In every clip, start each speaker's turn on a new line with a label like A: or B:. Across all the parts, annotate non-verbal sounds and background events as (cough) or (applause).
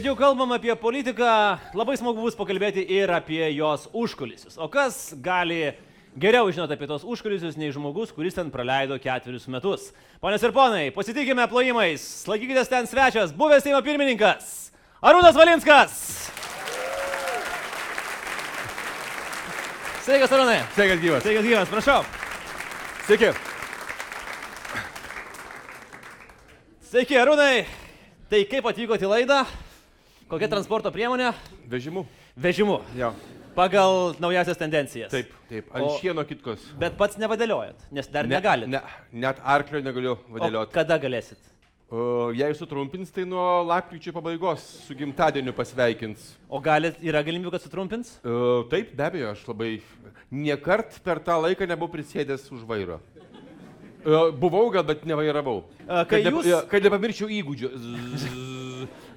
A: kad jau kalbam apie politiką, labai smagu bus pakalbėti ir apie jos užkulisius. O kas gali geriau žinoti apie tos užkulisius nei žmogus, kuris ten praleido ketverius metus? Ponės ir ponai, pasitikime plojimais, laikykitės ten svečias, buvęs Seimo pirmininkas Arūnas Valinskas. Sveikas, Arūnai.
B: Sveikas gyvas.
A: Sveikas, gyvas, prašau.
B: Sveiki.
A: Sveiki, Arūnai. Tai kaip atvykote į laidą? Kokia transporto priemonė?
B: Vežimu.
A: Vežimu.
B: Jo.
A: Pagal naujasias tendencijas.
B: Taip, taip. Ant
A: O-
B: šieno kitkos.
A: Bet pats nevadėliojat, nes dar ne, negalite.
B: Ne, net arklio negaliu vadėlioti.
A: kada galėsit?
B: O, jei sutrumpins, tai nuo lapkričio pabaigos su gimtadieniu pasveikins.
A: O galit, yra galimybė, kad sutrumpins?
B: O, taip, be abejo, aš labai niekart per tą laiką nebuvau prisėdęs už vairo. O, buvau gal, bet nevairavau.
A: A, kai
B: kad,
A: jūs-
B: ne, kad nepamirščiau įgūdžių. Zzz,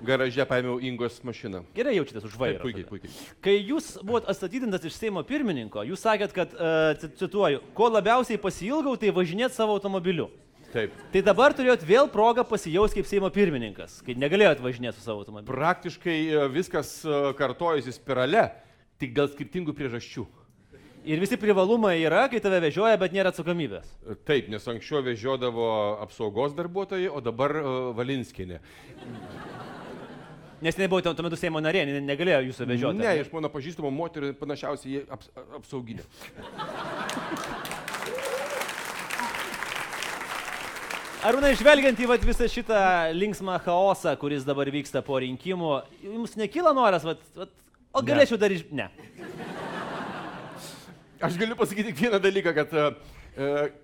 B: Garaže paėmiau Ingos mašiną.
A: Gerai jaučiatės už
B: Taip,
A: vairo.
B: puikiai, puikiai.
A: Kai jūs buvot atstatydintas iš Seimo pirmininko, jūs sakėt, kad, uh, cituoju, ko labiausiai pasilgau, tai važinėti savo automobiliu.
B: Taip.
A: Tai dabar turėjot vėl progą pasijausti kaip Seimo pirmininkas, kai negalėjot važinėti su savo automobiliu.
B: Praktiškai e, viskas e, kartojasi spirale, tik dėl skirtingų priežasčių.
A: Ir visi privalumai yra, kai tave vežioja, bet nėra atsakomybės.
B: E, Taip, nes anksčiau vežiodavo apsaugos darbuotojai, o dabar uh, Valinskinė.
A: Nes nebuvo tuo metu Seimo narė, ne- negalėjo jūsų vežioti.
B: Ne, iš mano pažįstamų moterų panašiausiai jie aps, apsauginė.
A: Arūnai, žvelgiant į vat, visą šitą linksmą chaosą, kuris dabar vyksta po rinkimų, jums nekyla noras, vat, vat, o
B: Ne.
A: galėčiau dar iš... Ne.
B: Aš galiu pasakyti vieną dalyką, kad uh,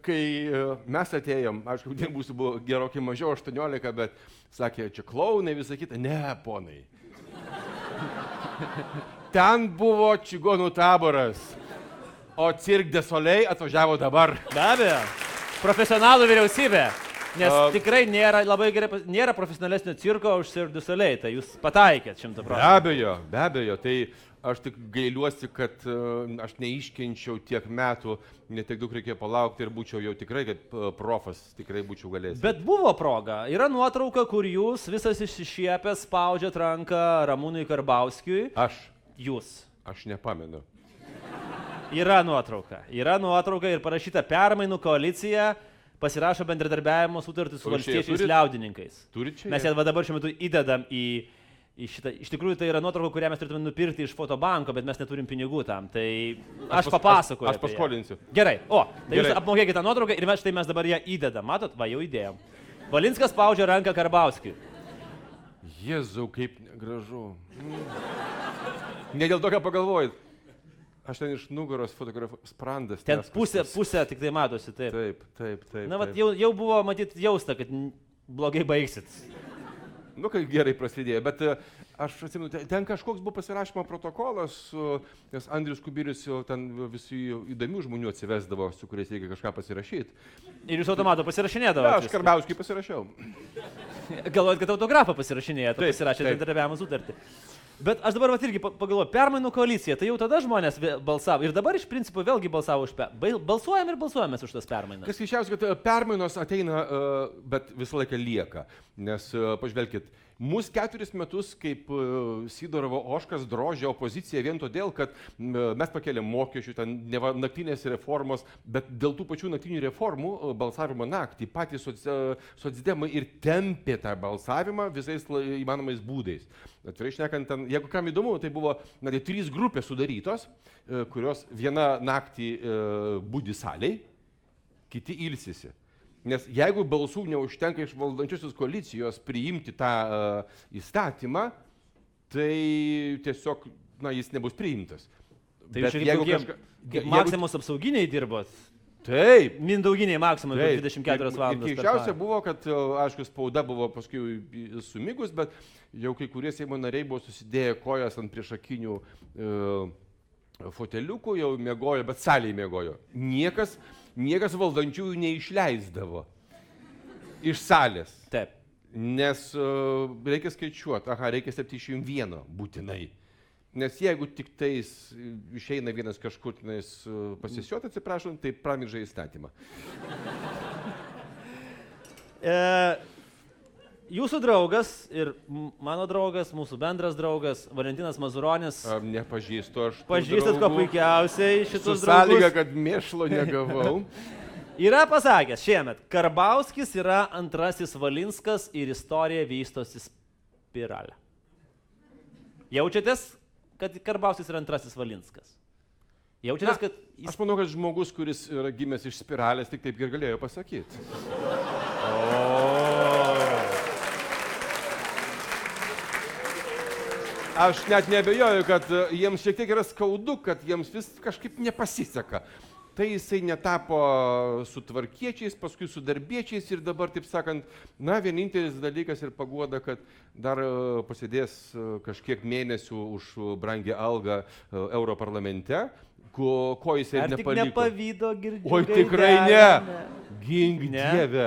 B: kai uh, mes atėjom, aišku, mūsų buvo gerokai mažiau, 18, bet sakė, čia klaunai, visą kitą. Ne, ponai. Ten buvo čigonų taboras, o Cirque de Soleil atvažiavo dabar.
A: Be abejo. Profesionalų vyriausybė. Nes
B: A-
A: tikrai nėra labai gerai, nėra profesionalesnio cirko už Soleil, tai jūs pataikėt šimtų
B: Be
A: procentų.
B: abejo, be abejo. Tai aš tik gailiuosi, kad uh, aš neiškenčiau tiek metų, netiek daug reikėjo palaukti ir būčiau jau tikrai kaip uh, profas, tikrai būčiau galėjęs.
A: Bet buvo proga. Yra nuotrauka, kur jūs visas išsišiepęs spaudžiat ranką Ramūnui Karbauskiui.
B: Aš,
A: Jūs.
B: aš nepamenu.
A: Yra nuotrauka. Yra nuotrauka ir parašyta permainų koalicija pasirašo bendradarbiavimo sutartį su valstiečiais liaudininkais.
B: Čia?
A: Mes ją dabar šiuo metu įdedam į, į šitą. Iš tikrųjų, tai yra nuotrauka, kurią mes turėtume nupirkti iš fotobanko, bet mes neturim pinigų tam. Tai aš,
B: pas-
A: papasakoju.
B: Aš, aš paskolinsiu.
A: Gerai. O, tai Gerai. Jūs apmokėkite tą nuotrauką ir mes štai mes dabar ją įdedam. Matot, va jau įdėjom. Valinskas spaudžia ranką Karbauskiui.
B: Jėzau, kaip gražu. Ne dėl to, ką pagalvojit. Aš ten iš nugaros fotografuoju sprandas.
A: Ten pusė, pusė tik tai matosi. Taip.
B: Taip, taip, taip.
A: Na, va,
B: taip.
A: jau, jau buvo matyti jausta, kad blogai baigsit.
B: Nu, kai gerai prasidėjo, bet e, aš atsimenu, ten- kažkoks buvo pasirašymo protokolas, nes Andrius Kubilius jau ten visų įdomių žmonių atsivesdavo, su kuriais reikia kažką pasirašyti.
A: Ir jūs automatu
B: Na,
A: pasirašinėdavote.
B: aš Karbauskį pasirašiau.
A: Galvojat, kad autografą pasirašinėjate,
B: Taip,
A: pasirašėte bendradarbiavimo sutartį. Bet aš dabar vat irgi pa- pagalvoju, permainų koalicija, tai jau tada žmonės balsavo. Ir dabar iš principo vėlgi balsavo už... Pe... Balsuojam ir balsuojame už tas permainas.
B: Kas keiščiausia, kad e, permainos ateina, e, bet visą laiką lieka. Nes, e, pažvelkit, mūsų keturis metus kaip Sydorovo Oškas drožė opoziciją vien todėl, kad mes pakėlėm mokesčių, ten neva naktinės reformos, bet dėl tų pačių naktinių reformų balsavimo naktį patys socdemai ir tempė tą balsavimą visais įmanomais būdais. Atvirai šnekant, ten, jeigu kam įdomu, tai buvo na, tai trys grupės sudarytos, e, kurios viena naktį e, būdi saliai, kiti ilsisi. Nes jeigu balsų neužtenka iš valdančiosios koalicijos priimti tą uh, įstatymą, tai tiesiog, na, jis nebus priimtas.
A: Tai čia kaip kokie- Kaip Maksimus apsauginiai dirbot.
B: Taip.
A: Mindauginiai
B: Taip.
A: 24
B: Ir-
A: valandas. Parą.
B: buvo, kad, e, aišku, spauda buvo paskui sumigus, bet jau kai kurie Seimo nariai buvo susidėję kojas ant priešakinių e, foteliukų, jau mėgojo, bet salėje mėgojo. Niekas, niekas valdančiųjų neišleisdavo iš salės.
A: Taip.
B: Nes uh, reikia skaičiuoti, aha, reikia 71 būtinai. Nes jeigu tik tais e, išeina vienas kažkur tenais uh, pasisiuoti, atsiprašom, tai pramiža įstatymą.
A: E, Jūsų draugas ir mano draugas, mūsų bendras draugas, Valentinas Mazuronis,
B: A, Nepažįstu aš.
A: pažįstat kuo puikiausiai šitus
B: sąlyga,
A: draugus,
B: kad mėšlo negavau. (laughs)
A: yra pasakęs šiemet, Karbauskis yra antrasis Valinskas ir istorija vystosi spiralę. Jaučiatės, kad Karbauskis yra antrasis Valinskas? Jaučiatės, kad jis
B: Aš manau, kad žmogus, kuris yra gimęs iš spiralės, tik taip ir galėjo pasakyti. Aš net nebejoju, kad jiems šiek tiek yra skaudu, kad jiems vis kažkaip nepasiseka. Tai jisai netapo su tvarkiečiais, paskui su darbiečiais ir dabar, taip sakant, na, vienintelis dalykas ir paguoda, kad dar e, pasidės e, kažkiek mėnesių už brangią algą e, Europarlamente, ko, ko jisai nepaliko.
A: nepavydo girdėti?
B: Oi, tikrai ne. Gink
A: Ne?
B: Dieve.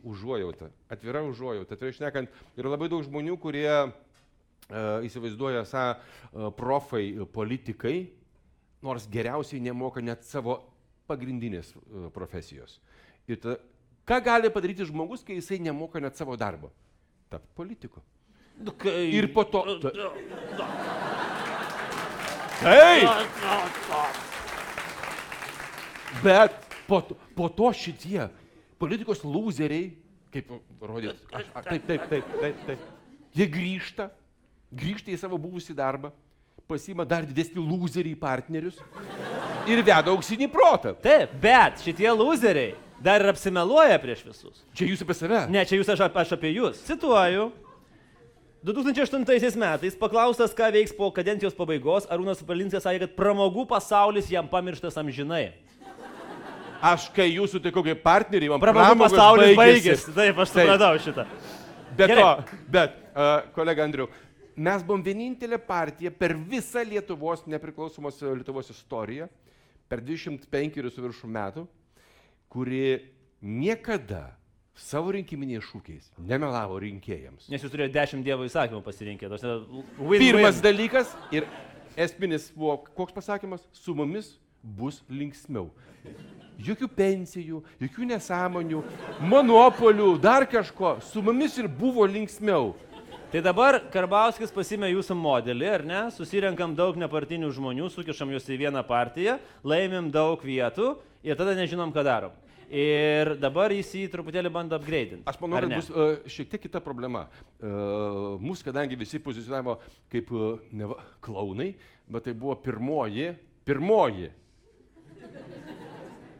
B: Užuojauta. Atvira užuojauta. Tai išnekant, yra labai daug žmonių, kurie uh, įsivaizduoja esą uh, profai, politikai, nors geriausiai nemoka net savo pagrindinės uh, profesijos. Ir tada, ką gali padaryti žmogus, kai jisai nemoka net savo darbo? Tapti politiku.
A: Nu, kai-
B: Ir po to... Taip! Bet po, to- po to šitie politikos lūzeriai, kaip rodyt, aš, a, taip, taip, taip, taip, taip, jie grįžta, grįžta į savo buvusį darbą, pasima dar didesnį lūzerį į partnerius ir veda auksinį protą.
A: Taip, bet šitie loseriai dar ir apsimeluoja prieš visus.
B: Čia jūs apie save.
A: Ne, čia jūs aš, aš apie jūs. Cituoju. 2008 metais paklaustas, ką veiks po kadencijos pabaigos, Arūnas Valinskas sakė, kad pramogų pasaulis jam pamirštas amžinai.
B: Aš kai jūs sutikau kaip partneriai, man
A: Pramogų pasaulis baigėsi. Taip, aš supratau šitą.
B: Be
A: Gerai.
B: to, bet, uh, kolega Andriu, mes buvom vienintelė partija per visą Lietuvos nepriklausomos Lietuvos istoriją, per 25 ir su viršų metų, kuri niekada savo rinkiminiais šūkiais nemelavo rinkėjams.
A: Nes jūs turėjote 10 dievo įsakymų pasirinkę. tos ne- win,
B: Pirmas
A: win.
B: dalykas ir esminis buvo, koks pasakymas, su mumis bus linksmiau. Jokių pensijų, jokių nesąmonių, monopolių, dar kažko. Su mumis ir buvo linksmiau.
A: Tai dabar Karbauskis pasimė jūsų modelį, ar ne? Susirenkam daug nepartinių žmonių, sukišam juos į vieną partiją, laimim daug vietų ir tada nežinom, ką darom. Ir dabar jis jį truputėlį bando upgrade'inti.
B: Aš manau, kad bus uh, šiek tiek kita problema. Uh, Mūsų, kadangi visi pozicionavo kaip uh, neva, klaunai, bet tai buvo pirmoji, pirmoji,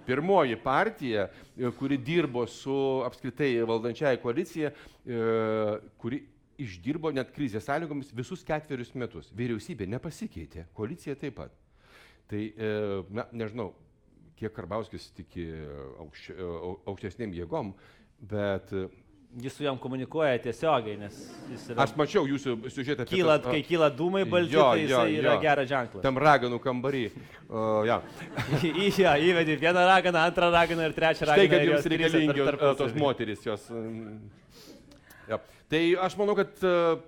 B: pirmoji partija, e, kuri dirbo su apskritai valdančiaja koalicija, e, kuri išdirbo net krizės sąlygomis visus ketverius metus. Vyriausybė nepasikeitė, koalicija taip pat. Tai, e, na, nežinau, kiek Karbauskis tiki e, au- aukštesnėm jėgom, bet e,
A: Jis su jam komunikuoja tiesiogiai, nes jis yra...
B: aš mačiau jūsų siužetą apie
A: Kyla,
B: tas,
A: kai kyla dūmai balti,
B: Jo,
A: tai
B: jo,
A: yra
B: jo.
A: geras ženklas.
B: tam raganų kambarį. Uh, ja. (laughs)
A: Į ją įvedi vieną raganą, antrą raganą ir trečią raganą.
B: Štai kad jums reikalingi tos moteris. Jos, mm, ja. Tai aš manau, kad uh,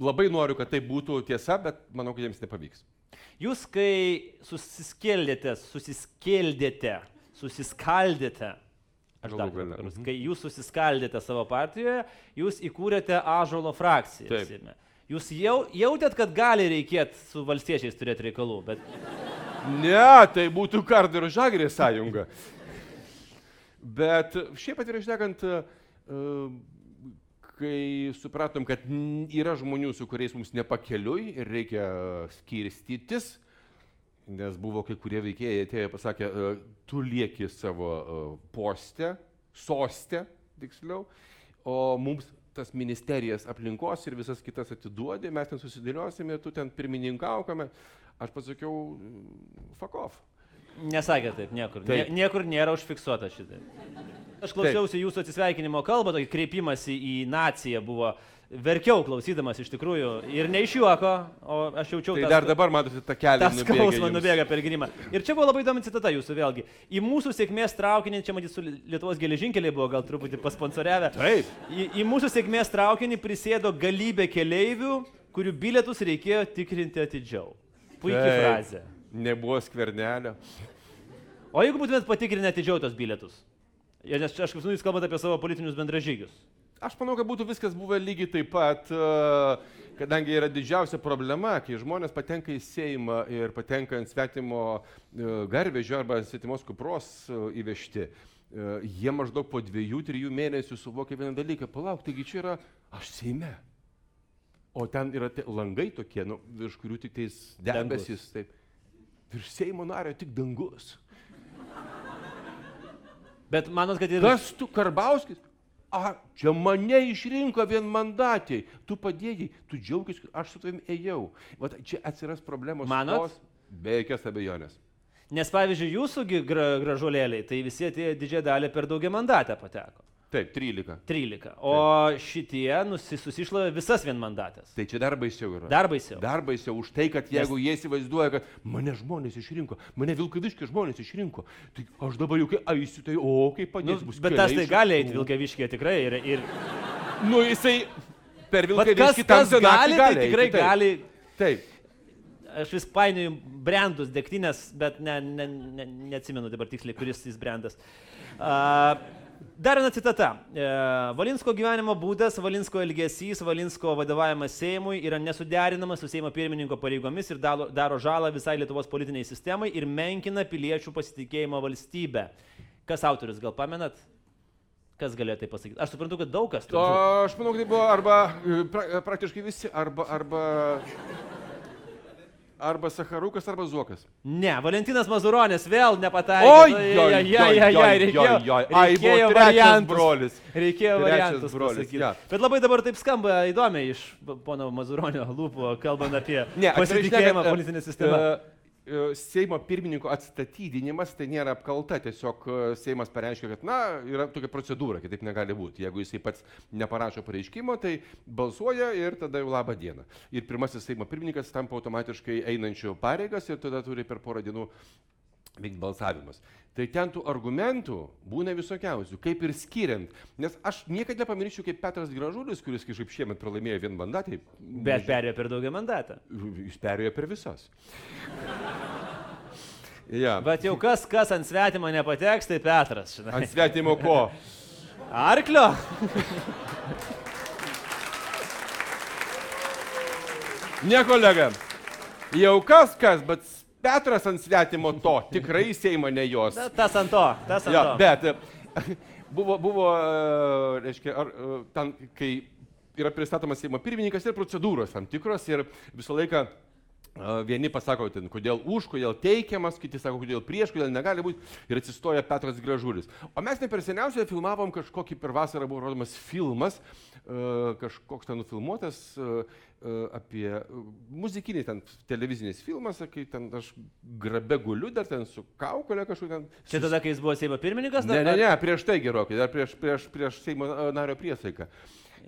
B: labai noriu, kad tai būtų tiesa, bet manau, kad jiems nepavyks.
A: Jūs, kai susiskėldėte, susiskėldėte, susiskaldėte, aš dar kartą,
B: mhm.
A: kai jūs susiskaldėte savo partijoje, jūs įkūrėte Ažolo frakciją.
B: Taip.
A: Seime. Jūs jau, jautėt, kad gali reikėti su valstiečiais turėti reikalų, bet
B: Ne, tai būtų Kardo ir Žagrė sąjunga. Bet šiaip atvirai šnekant, uh, kai supratom, kad yra žmonių, su kuriais mums nepakeliui ir reikia skirstytis, nes buvo kai kurie veikėjai atėjo ir pasakė, e, tu lieki savo e, poste, soste, tiksliau, o mums tas ministerijas aplinkos ir visas kitas atiduodi, mes ten susidėliosime, tu ten pirmininkaukame. Aš pasakiau, off.
A: Nesakė taip, niekur. Nie,
B: Taip.
A: niekur nėra užfiksuota šitai. Aš klausiausi jūsų atsisveikinimo kalbą, tokį kreipimąsi į naciją buvo. Verkiau klausydamas iš tikrųjų ir ne iš juoko, o aš jaučiau
B: Tai
A: tą
B: dar dabar matosi tą kelią.
A: Tas skausmas nubėga per grimą. Ir čia buvo labai įdomi citata jūsų vėlgi. Į mūsų sėkmės traukinį, čia matyt, su Lietuvos geležinkeliai buvo gal truputį pasponsoriavę.
B: Taip.
A: Į, į mūsų sėkmės traukinį prisėdo galybė keleivių, kurių bilietus reikėjo tikrinti atidžiau. Puikiai
B: Taip.
A: frazė.
B: Nebuvo skvernelio.
A: O jeigu būtumėt patikrinę atidžiau tos bilietus? Nes aš kaip žinau, jūs kalbate apie savo politinius bendražygius.
B: aš manau, kad būtų viskas buvę lygiai taip pat, e, kadangi yra didžiausia problema, kai žmonės patenka į Seimą ir patenka ant svetimo e, garvežio arba svetimos kupros e, įvežti. Jie maždaug po dviejų, trijų mėnesių suvokia vieną dalyką, palauk, taigi čia yra aš Seime. O ten yra te, langai tokie, nu, virš kurių tik tais debesis, taip. Virš Seimo nario tik dangus.
A: Bet manot, kad ir...
B: Kas tu, Karbauskis? A, čia mane išrinko vienmandatiai, tu padėjai, tu džiaugis, aš su tavim ėjau. Vat čia atsiras problemos.
A: Manot?
B: Tos, be jokios abejonės.
A: Nes pavyzdžiui, jūsųgi gra, gražulėliai, tai visi tie didžiąją dalį per daugia mandatę pateko.
B: Taip, 13.
A: 13. O šitie susišlavė visas vienmandatės.
B: Tai čia dar baisiau yra.
A: Dar baisiau.
B: Dar baisiau už tai, kad jeigu Nes... jie įsivaizduoja, kad mane žmonės išrinko, mane Vilkaviškė žmonės išrinko, tai aš dabar jau kai eisiu, tai o kaip padės
A: nu,
B: bus.
A: Bet tas tai gali eiti Vilkaviškė tikrai. Ir, ir...
B: Nu jisai per Vilkaviškį
A: tam gali, gali, tai tikrai
B: taip.
A: gali.
B: Taip.
A: Aš vis painioju brandus, degtinės, bet ne, ne, ne, neatsimenu dabar tiksliai, kuris jis brandas. Uh, Dar viena citata. E, Valinsko gyvenimo būdas, Valinsko elgesys, Valinsko vadovavimas Seimui yra nesuderinamas su Seimo pirmininko pareigomis ir dalo, daro žalą visai Lietuvos politiniai sistemai ir menkina piliečių pasitikėjimą valstybę. Kas autorius, gal pamenat? Kas galėjo tai pasakyti? Aš suprantu, kad daug kas.
B: O, aš manau, kad tai buvo arba pra, praktiškai visi, arba, arba Arba Sacharukas, arba Zuokas.
A: Ne, Valentinas Mazuronis vėl nepataikė.
B: Oi,
A: jai, jai, jai, jai, reikėjo, reikėjo variantus.
B: brolis.
A: Reikėjo variantus
B: brolis. Ja.
A: Bet labai dabar taip skamba įdomiai iš pono Mazuronio lūpų, kalbant apie
B: ne,
A: pasitikėjimą politinę sistemą. Uh,
B: E, Seimo pirmininko atstatydinimas tai nėra apkalta, tiesiog e, Seimas pareiškia, kad, na, yra tokia procedūra, kitaip negali būti. Jeigu jisai pats neparašo pareiškimo, tai balsuoja ir tada jau labą dieną. Ir pirmasis Seimo pirmininkas tampa automatiškai einančių pareigas ir tada turi per porą dienų vykti balsavimas. Tai ten tų argumentų būna visokiausių, kaip ir skiriant. Nes aš niekada nepamiršiu, kaip Petras Gražulis, kuris kažkaip šiemet pralaimėjo vienmandatį.
A: Bet perėjo per daugia mandatą.
B: Jis perėjo per visas. ja.
A: Bet jau kas, kas ant svetimo nepateks, tai Petras. Žinai.
B: Ant svetimo ko?
A: Arklio.
B: ne kolega. Jau kas kas, bet Petras ant svetimo to, tikrai Seimo ne jos.
A: Tas ant to, tas ant
B: ja,
A: to.
B: Bet buvo, buvo e, reiškia, ar, e, ten, kai yra pristatomas Seimo pirmininkas ir procedūros tam tikros ir visą laiką Vieni pasako, ten, kodėl už, kodėl teikiamas, kiti sako, kodėl prieš, kodėl negali būti. Ir atsistoja Petras Gražulis. O mes ne per seniausiai filmavom kažkokį per vasarą buvo rodomas filmas, kažkoks ten nufilmuotas apie muzikinį ten televizinis filmas, kai ten aš grabe guliu, dar ten su kaukolė kažkokia ten.
A: Čia tada, kai jis buvo Seimo pirmininkas?
B: Ne, ne, ne, prieš tai gerokai, dar prieš, prieš, prieš Seimo nario priesaiką.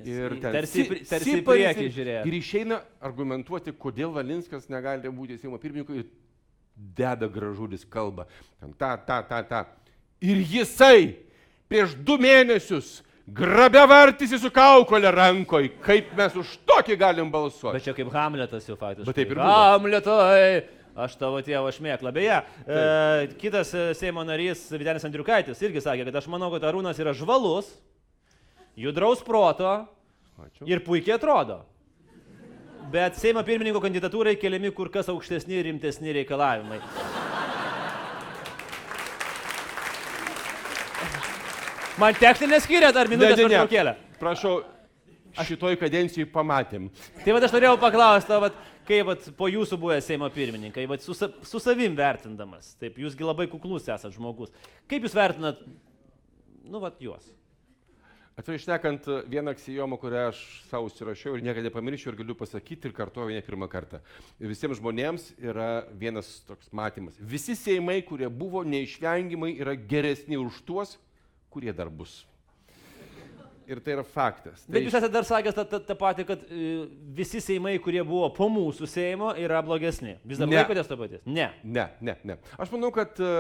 A: Ir ten tarsi, si, tarsi si priekį žiūrėjo.
B: Ir išeina argumentuoti, kodėl Valinskas negali būti Seimo pirmininku ir deda gražulis kalbą. Ten ta, ta, ta, ta. Ir jisai prieš du mėnesius grabė vartysi su kaukolė rankoj. Kaip mes už tokį galim balsuoti.
A: Bet čia kaip Hamletas jau faktiškai.
B: Bet taip ir buvo.
A: Hamletai! Aš tavo tėvo šmėklą. Beje, e, kitas Seimo narys Videnis Andriukaitis irgi sakė, kad aš manau, kad Arūnas yra žvalus, judraus proto Ačiū. ir puikiai atrodo. Bet Seimo pirmininko kandidatūrai keliami kur kas aukštesni ir rimtesni reikalavimai. Man techninė skiria dar minutę pertraukėlę.
B: Prašau, šitoj kadencijai pamatėm.
A: Tai vad aš norėjau paklausti, vat, kaip vat, po jūsų buvę Seimo pirmininkai, vat, su, su savim vertindamas, taip, jūsgi labai kuklus esate žmogus, kaip jūs vertinat, nu, vat, juos?
B: Atvirai išnekant, vieną aksijomą, kurią aš savo užsirašiau ir niekada nepamiršiu ir galiu pasakyti ir kartuoju ne pirmą kartą. Visiems žmonėms yra vienas toks matymas. Visi seimai, kurie buvo neišvengiamai, yra geresni už tuos, kurie dar bus. Ir tai yra faktas. Tai
A: Bet jūs esate dar sakęs tą, tą, tą patį, kad e, visi seimai, kurie buvo po mūsų seimo, yra blogesni. Vis dar laikotės tą patį? Ne.
B: Ne, ne, ne. Aš manau, kad e,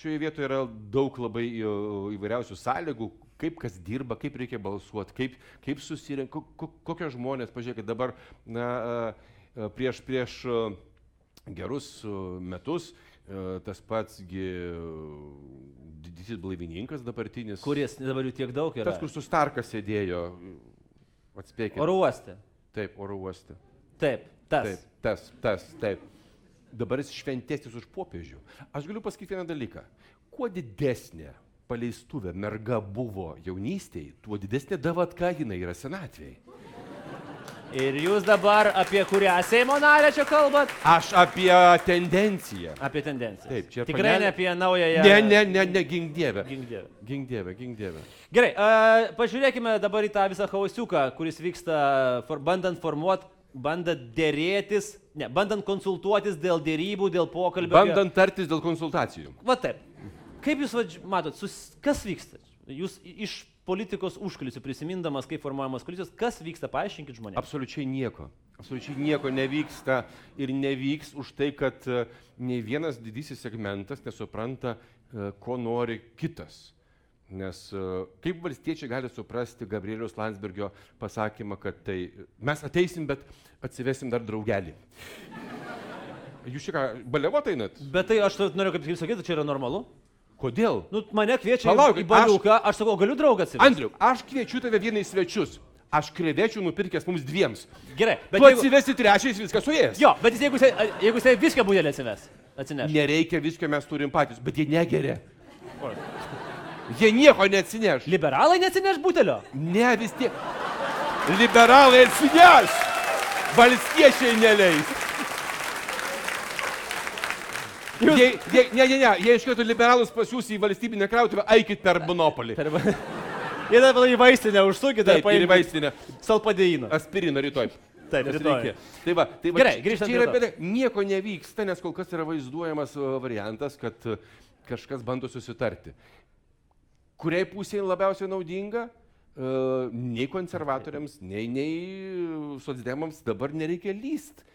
B: šioje vietoje yra daug labai e, įvairiausių sąlygų, kaip kas dirba, kaip reikia balsuoti, kaip, kaip susirinka, kokie žmonės, pažiūrėkit, dabar na, prieš, prieš gerus metus tas patsgi didysis blaivininkas dabartinis.
A: Kuris dabar jų tiek daug yra.
B: Tas, kur su Starka sėdėjo, atspėkite.
A: Oro uoste.
B: Taip, oro uoste.
A: Taip, tas.
B: Taip, tas, tas, taip. Dabar jis šventesnis už popiežių. Aš galiu pasakyti vieną dalyką. Kuo didesnė paleistuvė merga buvo jaunystėje, tuo didesnė davatka jinai yra senatvėje.
A: Ir jūs dabar apie kurią Seimo narę čia kalbat?
B: Aš apie tendenciją.
A: Apie tendenciją.
B: Taip, čia
A: Tikrai
B: panelė-
A: ne apie naująją.
B: Ne, ne, ne, ne, gink dievę.
A: Gink Dieve.
B: Gink dievę, gink dievę.
A: Gerai, uh, pažiūrėkime dabar į tą visą chaosiuką, kuris vyksta for, bandant formuoti, bandant dėrėtis, ne, bandant konsultuotis dėl dėrybų, dėl pokalbio.
B: Bandant tartis dėl konsultacijų.
A: Va taip. Kaip jūs vadž... matot, sus... kas vyksta? Jūs iš politikos užkulisių prisimindamas, kaip formuojamos koalicijos, kas vyksta, paaiškinkit žmonėms.
B: Absoliučiai nieko. Absoliučiai nieko nevyksta ir nevyks už tai, kad e, nei vienas didysis segmentas nesupranta, e, ko nori kitas. Nes e, kaip valstiečiai gali suprasti Gabrieliaus Landsbergio pasakymą, kad tai mes ateisim, bet atsivesim dar draugelį. Jūs šį ką, balevotai net?
A: Bet tai aš noriu kaip jūs sakyti, čia yra normalu.
B: Kodėl?
A: Nu, mane kviečia
B: Palauk,
A: į baliuką, aš... aš sakau, galiu atsivesti.
B: Andriu, aš kviečiu tave vienai svečius. Aš krevečių nupirkęs mums dviems.
A: Gerai,
B: Bet tu
A: jeigu...
B: atsivesi trečiais, viskas suėjęs.
A: Jo, bet jis, jeigu jisai, jeigu jisai viską būdelį atsives, atsineš.
B: Nereikia visko, mes turim patys, bet jie negeria. Jie nieko neatsineš.
A: Liberalai neatsineš butelio.
B: Ne, vis tiek. Liberalai atsineš. Valstiečiai neleis. Jie, jie, ne, ne, ne, jie iš karto liberalus pasiūs į valstybinę krautuvę, eikit per monopolį.
A: Per... (laughs) Jie dabar į vaistinę užsukit,
B: Taip, ir į vaistinę.
A: Salpadėjimą.
B: Aspiriną rytoj.
A: Taip,
B: reikia. Tai va, tai va,
A: Gerai,
B: yra
A: prie to.
B: Nieko nevyksta, nes kol kas yra vaizduojamas uh, variantas, kad uh, kažkas bando susitarti. Kuriai pusėje labiausiai naudinga? Uh, Nei konservatoriams, nei, nei uh, socdemams dabar nereikia lyst.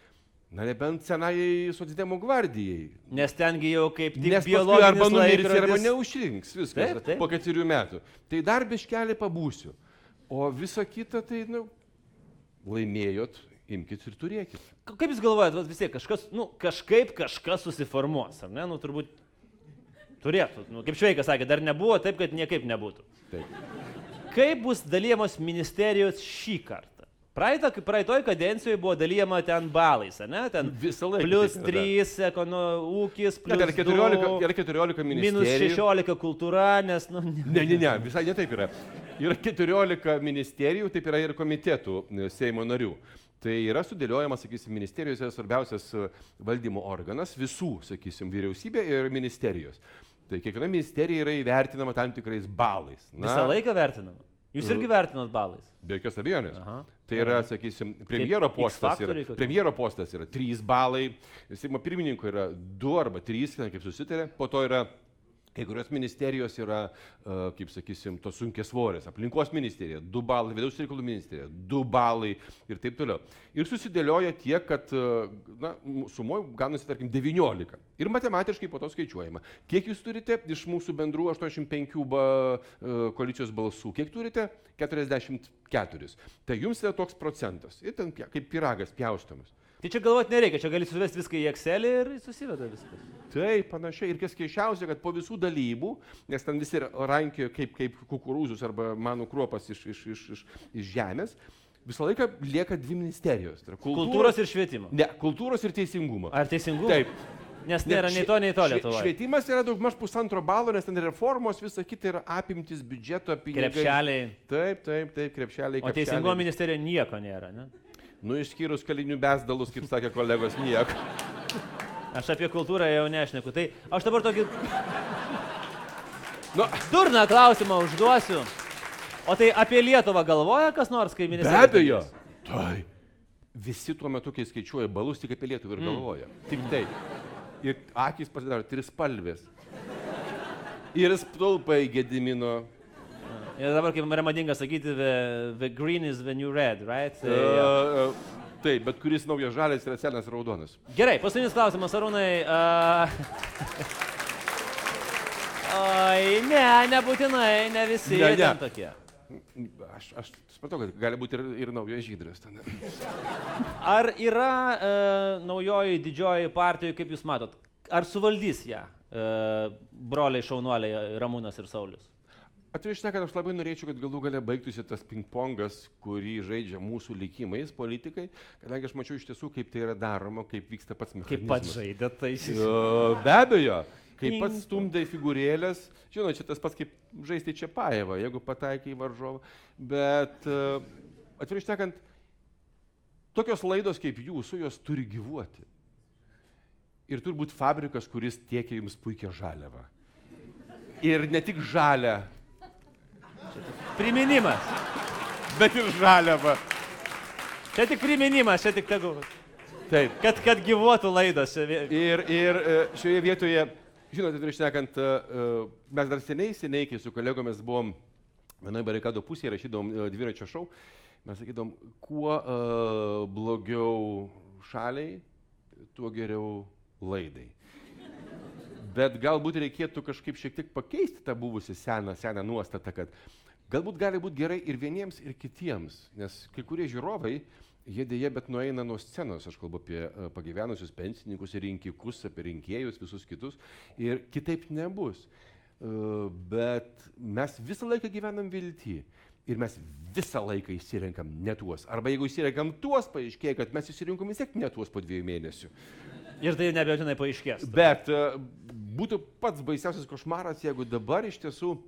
B: Na nebent senai socdemų gvardijai.
A: Nes tengi jau kaip tik
B: Nes paskui arba numirs, arba neužrinks viskas
A: Taip, taip.
B: po keturių metų. Tai dar biškelį pabūsiu. O visa kita, tai, na, laimėjot, imkit ir turėkit.
A: Ka- Kaip jūs galvojat, vis tiek kažkas, nu, kažkaip kažkas susiformuos, ar ne? Nu, turbūt turėtų. Nu, kaip Šveikas sakė, dar nebuvo taip, kad niekaip nebūtų.
B: Taip.
A: Kaip bus dalyjamos ministerijos šį kartą? Praeitą, praeitoj kadencijoje buvo dalyjama ten balais, ne? Ten
B: Visą laiką
A: plus
B: taip yra.
A: 3, ekono, ūkis,
B: Ne,
A: plus
B: yra 14,
A: 2,
B: yra 14
A: minus
B: ministerijų.
A: 16 kultūra, nes, nu, ne-
B: Ne, ne, ne, visai ne taip yra. Yra 14 ministerijų, taip yra ir komitetų e, Seimo narių. Tai yra sudėliojamas, sakysim, ministerijos yra svarbiausias e, valdymo organas visų, sakysim, vyriausybė ir ministerijos. Tai kiekviena ministerija yra įvertinama tam tikrais balais.
A: visą laiką vertinama. Jūs irgi vertinat balais.
B: Be jokios abejonės. Tai yra, sakysim, premjero postas yra, premjero postas yra 3 balai, Seimo pirmininko yra 2 arba 3, kaip susitarė, po to yra kai kurios ministerijos yra, e, kaip sakysim, tos sunkės svorės. Aplinkos ministerija 2 balai, vidaus reikalų ministerija 2 balai ir taip toliau. Ir susidėlioja tiek, kad, e, na, sumoju gaunasi, tarkim, 19. Ir matematiškai po to skaičiuojama. Kiek jūs turite iš mūsų bendrų 85 ba, e, koalicijos balsų, kiek turite? 44. Tai jums yra toks procentas. Ir ten kaip piragas pjaustomas.
A: Tai čia galvoti nereikia, čia gali suvesti viską į Excel ir susiveda viskas.
B: Taip, panašiai. Ir kas keiščiausia, kad po visų dalybų, nes ten visi rankiojo kaip, kaip kukurūzus arba manų kruopas iš, iš, iš, iš, iš žemės, visą laiką lieka dvi ministerijos. Tai yra
A: Kultūros ir švietimo.
B: Ne, kultūros ir teisingumo.
A: Ar teisingumo?
B: Taip.
A: Nes nėra
B: Ne,
A: nei to, nei to Lietuvoje.
B: Švietimas yra daugmaž pusantro balo, nes ten reformos, visa kita yra apimtis biudžeto, pinigai.
A: Krepšeliai.
B: Taip, taip, taip, krepšeliai.
A: O
B: krepšeliai.
A: teisingumo ministerija nieko nėra, ne?
B: Nu, išskyrus kalinių besdalus, kaip sakė kolegos, nieko.
A: Aš apie kultūrą jau nešneku. Tai aš dabar tokį
B: Nu,
A: durną klausimą užduosiu. O tai apie Lietuvą galvoja kas nors, kai
B: be
A: ministerija?
B: abejo. Tai. Visi tuo metu, kai skaičiuoja balus, tik apie Lietuvą ir galvoja. Tik tai. Ir akis pasidaro trispalvės. Ir stulpai gedimino.
A: Ir dabar, kaip yra madinga sakyti, the, the green is the new red, right? Tai, jo.
B: Uh, taip, bet kuris naujas žalias yra senas raudonas.
A: Gerai, paskutinis klausimas, Arūnai. Uh... (laughs) Oi, ne, nebūtinai, ne visi
B: Ne, ne.
A: tokie.
B: Aš, aš supratau, kad gali būti ir, ir naujas žydras ten. (laughs)
A: Ar yra e, naujoji didžioji partija, kaip jūs matot, ar suvaldys ją e, broliai šaunuoliai Ramūnas ir Saulis?
B: Atvirai šnekant, aš labai norėčiau, kad galų gale baigtųsi tas ping-pongas, kurį žaidžia mūsų likimais politikai, kadangi aš mačiau iš tiesų, kaip tai yra daroma, kaip vyksta pats
A: Kaip
B: mechanizmas.
A: pats žaidė, tai
B: E, Be abejo, kaip pats stumdai figūrėlės, žinot, čia tas pats kaip žaisti čia paėvą, jeigu pataikai į varžovą, bet e, atvirai šnekant, tokios laidos kaip jūsų, jos turi gyvuoti. Ir turi būti fabrikas, kuris tiekia jums puikią žaliavą. Ir ne tik žalę,
A: priminimas.
B: bet ir žaliavą.
A: Čia tik priminimas, čia tik tegu.
B: Taip.
A: Kad, kad gyvuotų laidos.
B: Ir, ir e, šioje vietoje, žinote, prieš nekant, mes dar seniai, seniai, kai su kolegomis buvom vienoje barikado pusėje, rašydom e, dviračio šou, mes sakydom, kuo uh, blogiau šaliai, tuo geriau laidai. Bet galbūt reikėtų kažkaip šiek tiek pakeisti tą buvusią seną, seną nuostatą, kad galbūt gali būti gerai ir vieniems, ir kitiems. Nes kai kurie žiūrovai, jie dėja, bet nueina nuo scenos, aš kalbu apie e, pagyvenusius pensininkus rinkikus, apie rinkėjus, visus kitus. Ir kitaip nebus. E, Bet mes visą laiką gyvenam viltį. Ir mes visą laiką įsirenkam ne tuos. Arba jeigu įsirenkam tuos, paaiškėja, kad mes įsirinkom vis tiek ne tuos po dviejų mėnesių.
A: Ir tai nebejotinai paaiškės.
B: Bet e, būtų pats baisiausias košmaras, jeigu dabar iš tiesų uh,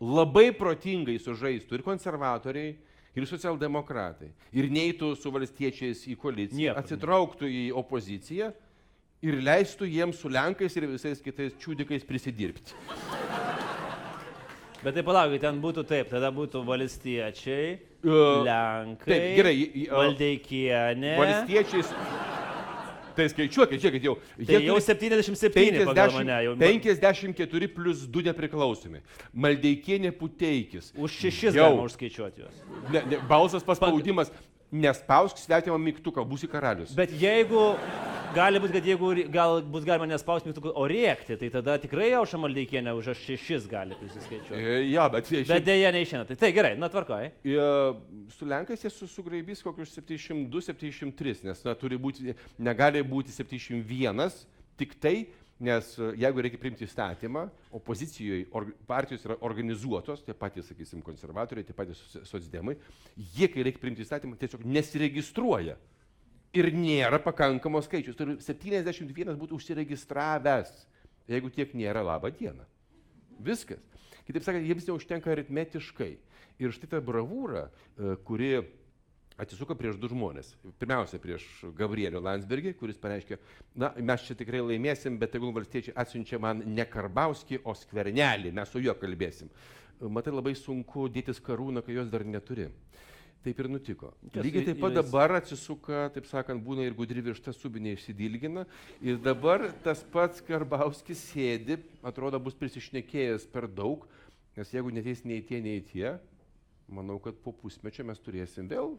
B: labai protingai sužaistų ir konservatoriai, ir socialdemokratai, ir neitų su valstiečiais į koaliciją,
A: Niekur.
B: atsitrauktų į opoziciją ir leistų jiems su Lenkais ir visais kitais čiūdikais prisidirbti.
A: Bet tai palaukit, ten būtų taip, tada būtų valstiečiai,
B: E,
A: Lenkai,
B: taip, gerai, o-
A: Valdeikienė.
B: Valstiečiais. Tai skaičiuokit, žiūrėkit, jau.
A: Tai jau 77 pagal mane. Jau,
B: 54 plus 2 nepriklausomi. Maldeikienė puteikis.
A: už šešis
B: Jau.
A: galima užskaičiuoti juos.
B: Ne, ne, balsas paspaudimas. Nespausk svetimą mygtuką, būsi karalius.
A: Bet jeigu, gali būti, kad jeigu gal bus galima nespausti mygtukų, o rėkti, tai tada tikrai Aušra Maldeikienė už šešis gali prisiskaičiuoti.
B: E, ja, bet,
A: Bet
B: šiaip,
A: dėja neišėna. Tai, tai gerai, na tvarkoji.
B: e, su Lenkais jie su, sugraibys kokius 702-703, nes na, turi būti, negali būti 701, tik tai, nes e, jeigu reikia priimti įstatymą, opozicijoje or, partijos yra organizuotos, tie patys, sakysim, konservatoriai, tie patys soc- socdemai, jie, kai reikia priimti įstatymą, tiesiog nesiregistruoja. Ir nėra pakankamos skaičius. Turi 71 būtų užsiregistravęs. Jeigu tiek nėra, laba diena. Viskas. Kitaip sakant, jiems neužtenka aritmetiškai. Ir štai ta bravūra, e, kuri atsisuko prieš du žmonės. Pirmiausia, prieš Gabrielio Landsbergį, kuris pareiškė, na, mes čia tikrai laimėsim, bet tegul valstiečiai atsiunčia man ne Karbauskį, o skvernelį, mes su juo kalbėsim. Matai, labai sunku dėtis karūną, kai jos dar neturi. Taip ir nutiko.
A: Kas
B: Lygiai taip pat dabar atsisuka, taip sakant, būna ir gudri višta subinė išsidilgina. Ir dabar tas pats Karbauskis sėdi, atrodo, bus prisišnekėjęs per daug, nes jeigu neteis nei tie, nei tie, manau, kad po pusmečio mes turėsim vėl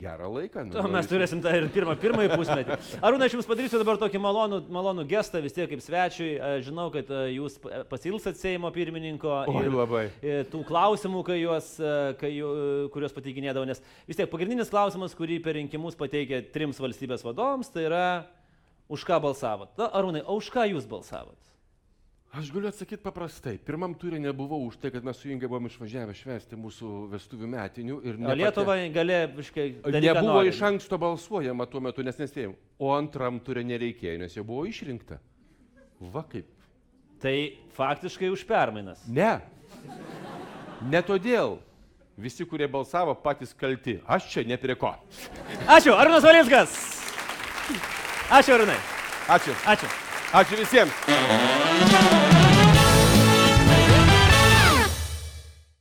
B: gerą laiką. Nu,
A: To mes turėsim tą ir pirmą, pirmąjį pusmetį. Arūna, aš jums padarysiu dabar tokį malonų, malonų gestą vis tiek kaip svečiui. E, Žinau, kad e, jūs pa- pasilgsat Seimo pirmininko
B: Oi,
A: ir
B: labai.
A: e, tų klausimų, kai juos, e, kai, ju- kuriuos pateikinėdavo. Nes vis tiek pagrindinis klausimas, kurį per rinkimus pateikė trims valstybės vadovams, tai yra, už ką balsavot. Na, Arūnai, o už ką jūs balsavot?
B: Aš galiu atsakyti paprastai. Pirmam turė nebuvau už tai, kad mes su Inga buvom išvažiavę švęsti mūsų vestuvių metinių. nepate-
A: Lietuvai galė, visiškai,
B: Nebuvo iš anksto balsuojama tuo metu, nes nespėjom. O antram turė nereikėjo, nes jau buvo išrinkta. Va kaip.
A: Tai faktiškai už permainas.
B: Ne. Ne todėl. Visi, kurie balsavo, patys kalti. Aš čia ne prie ko.
A: Ačiū, Arūnas Valinskas. Ačiū, Arūnai.
B: Ačiū.
A: Ačiū.
B: Ačiū visiems.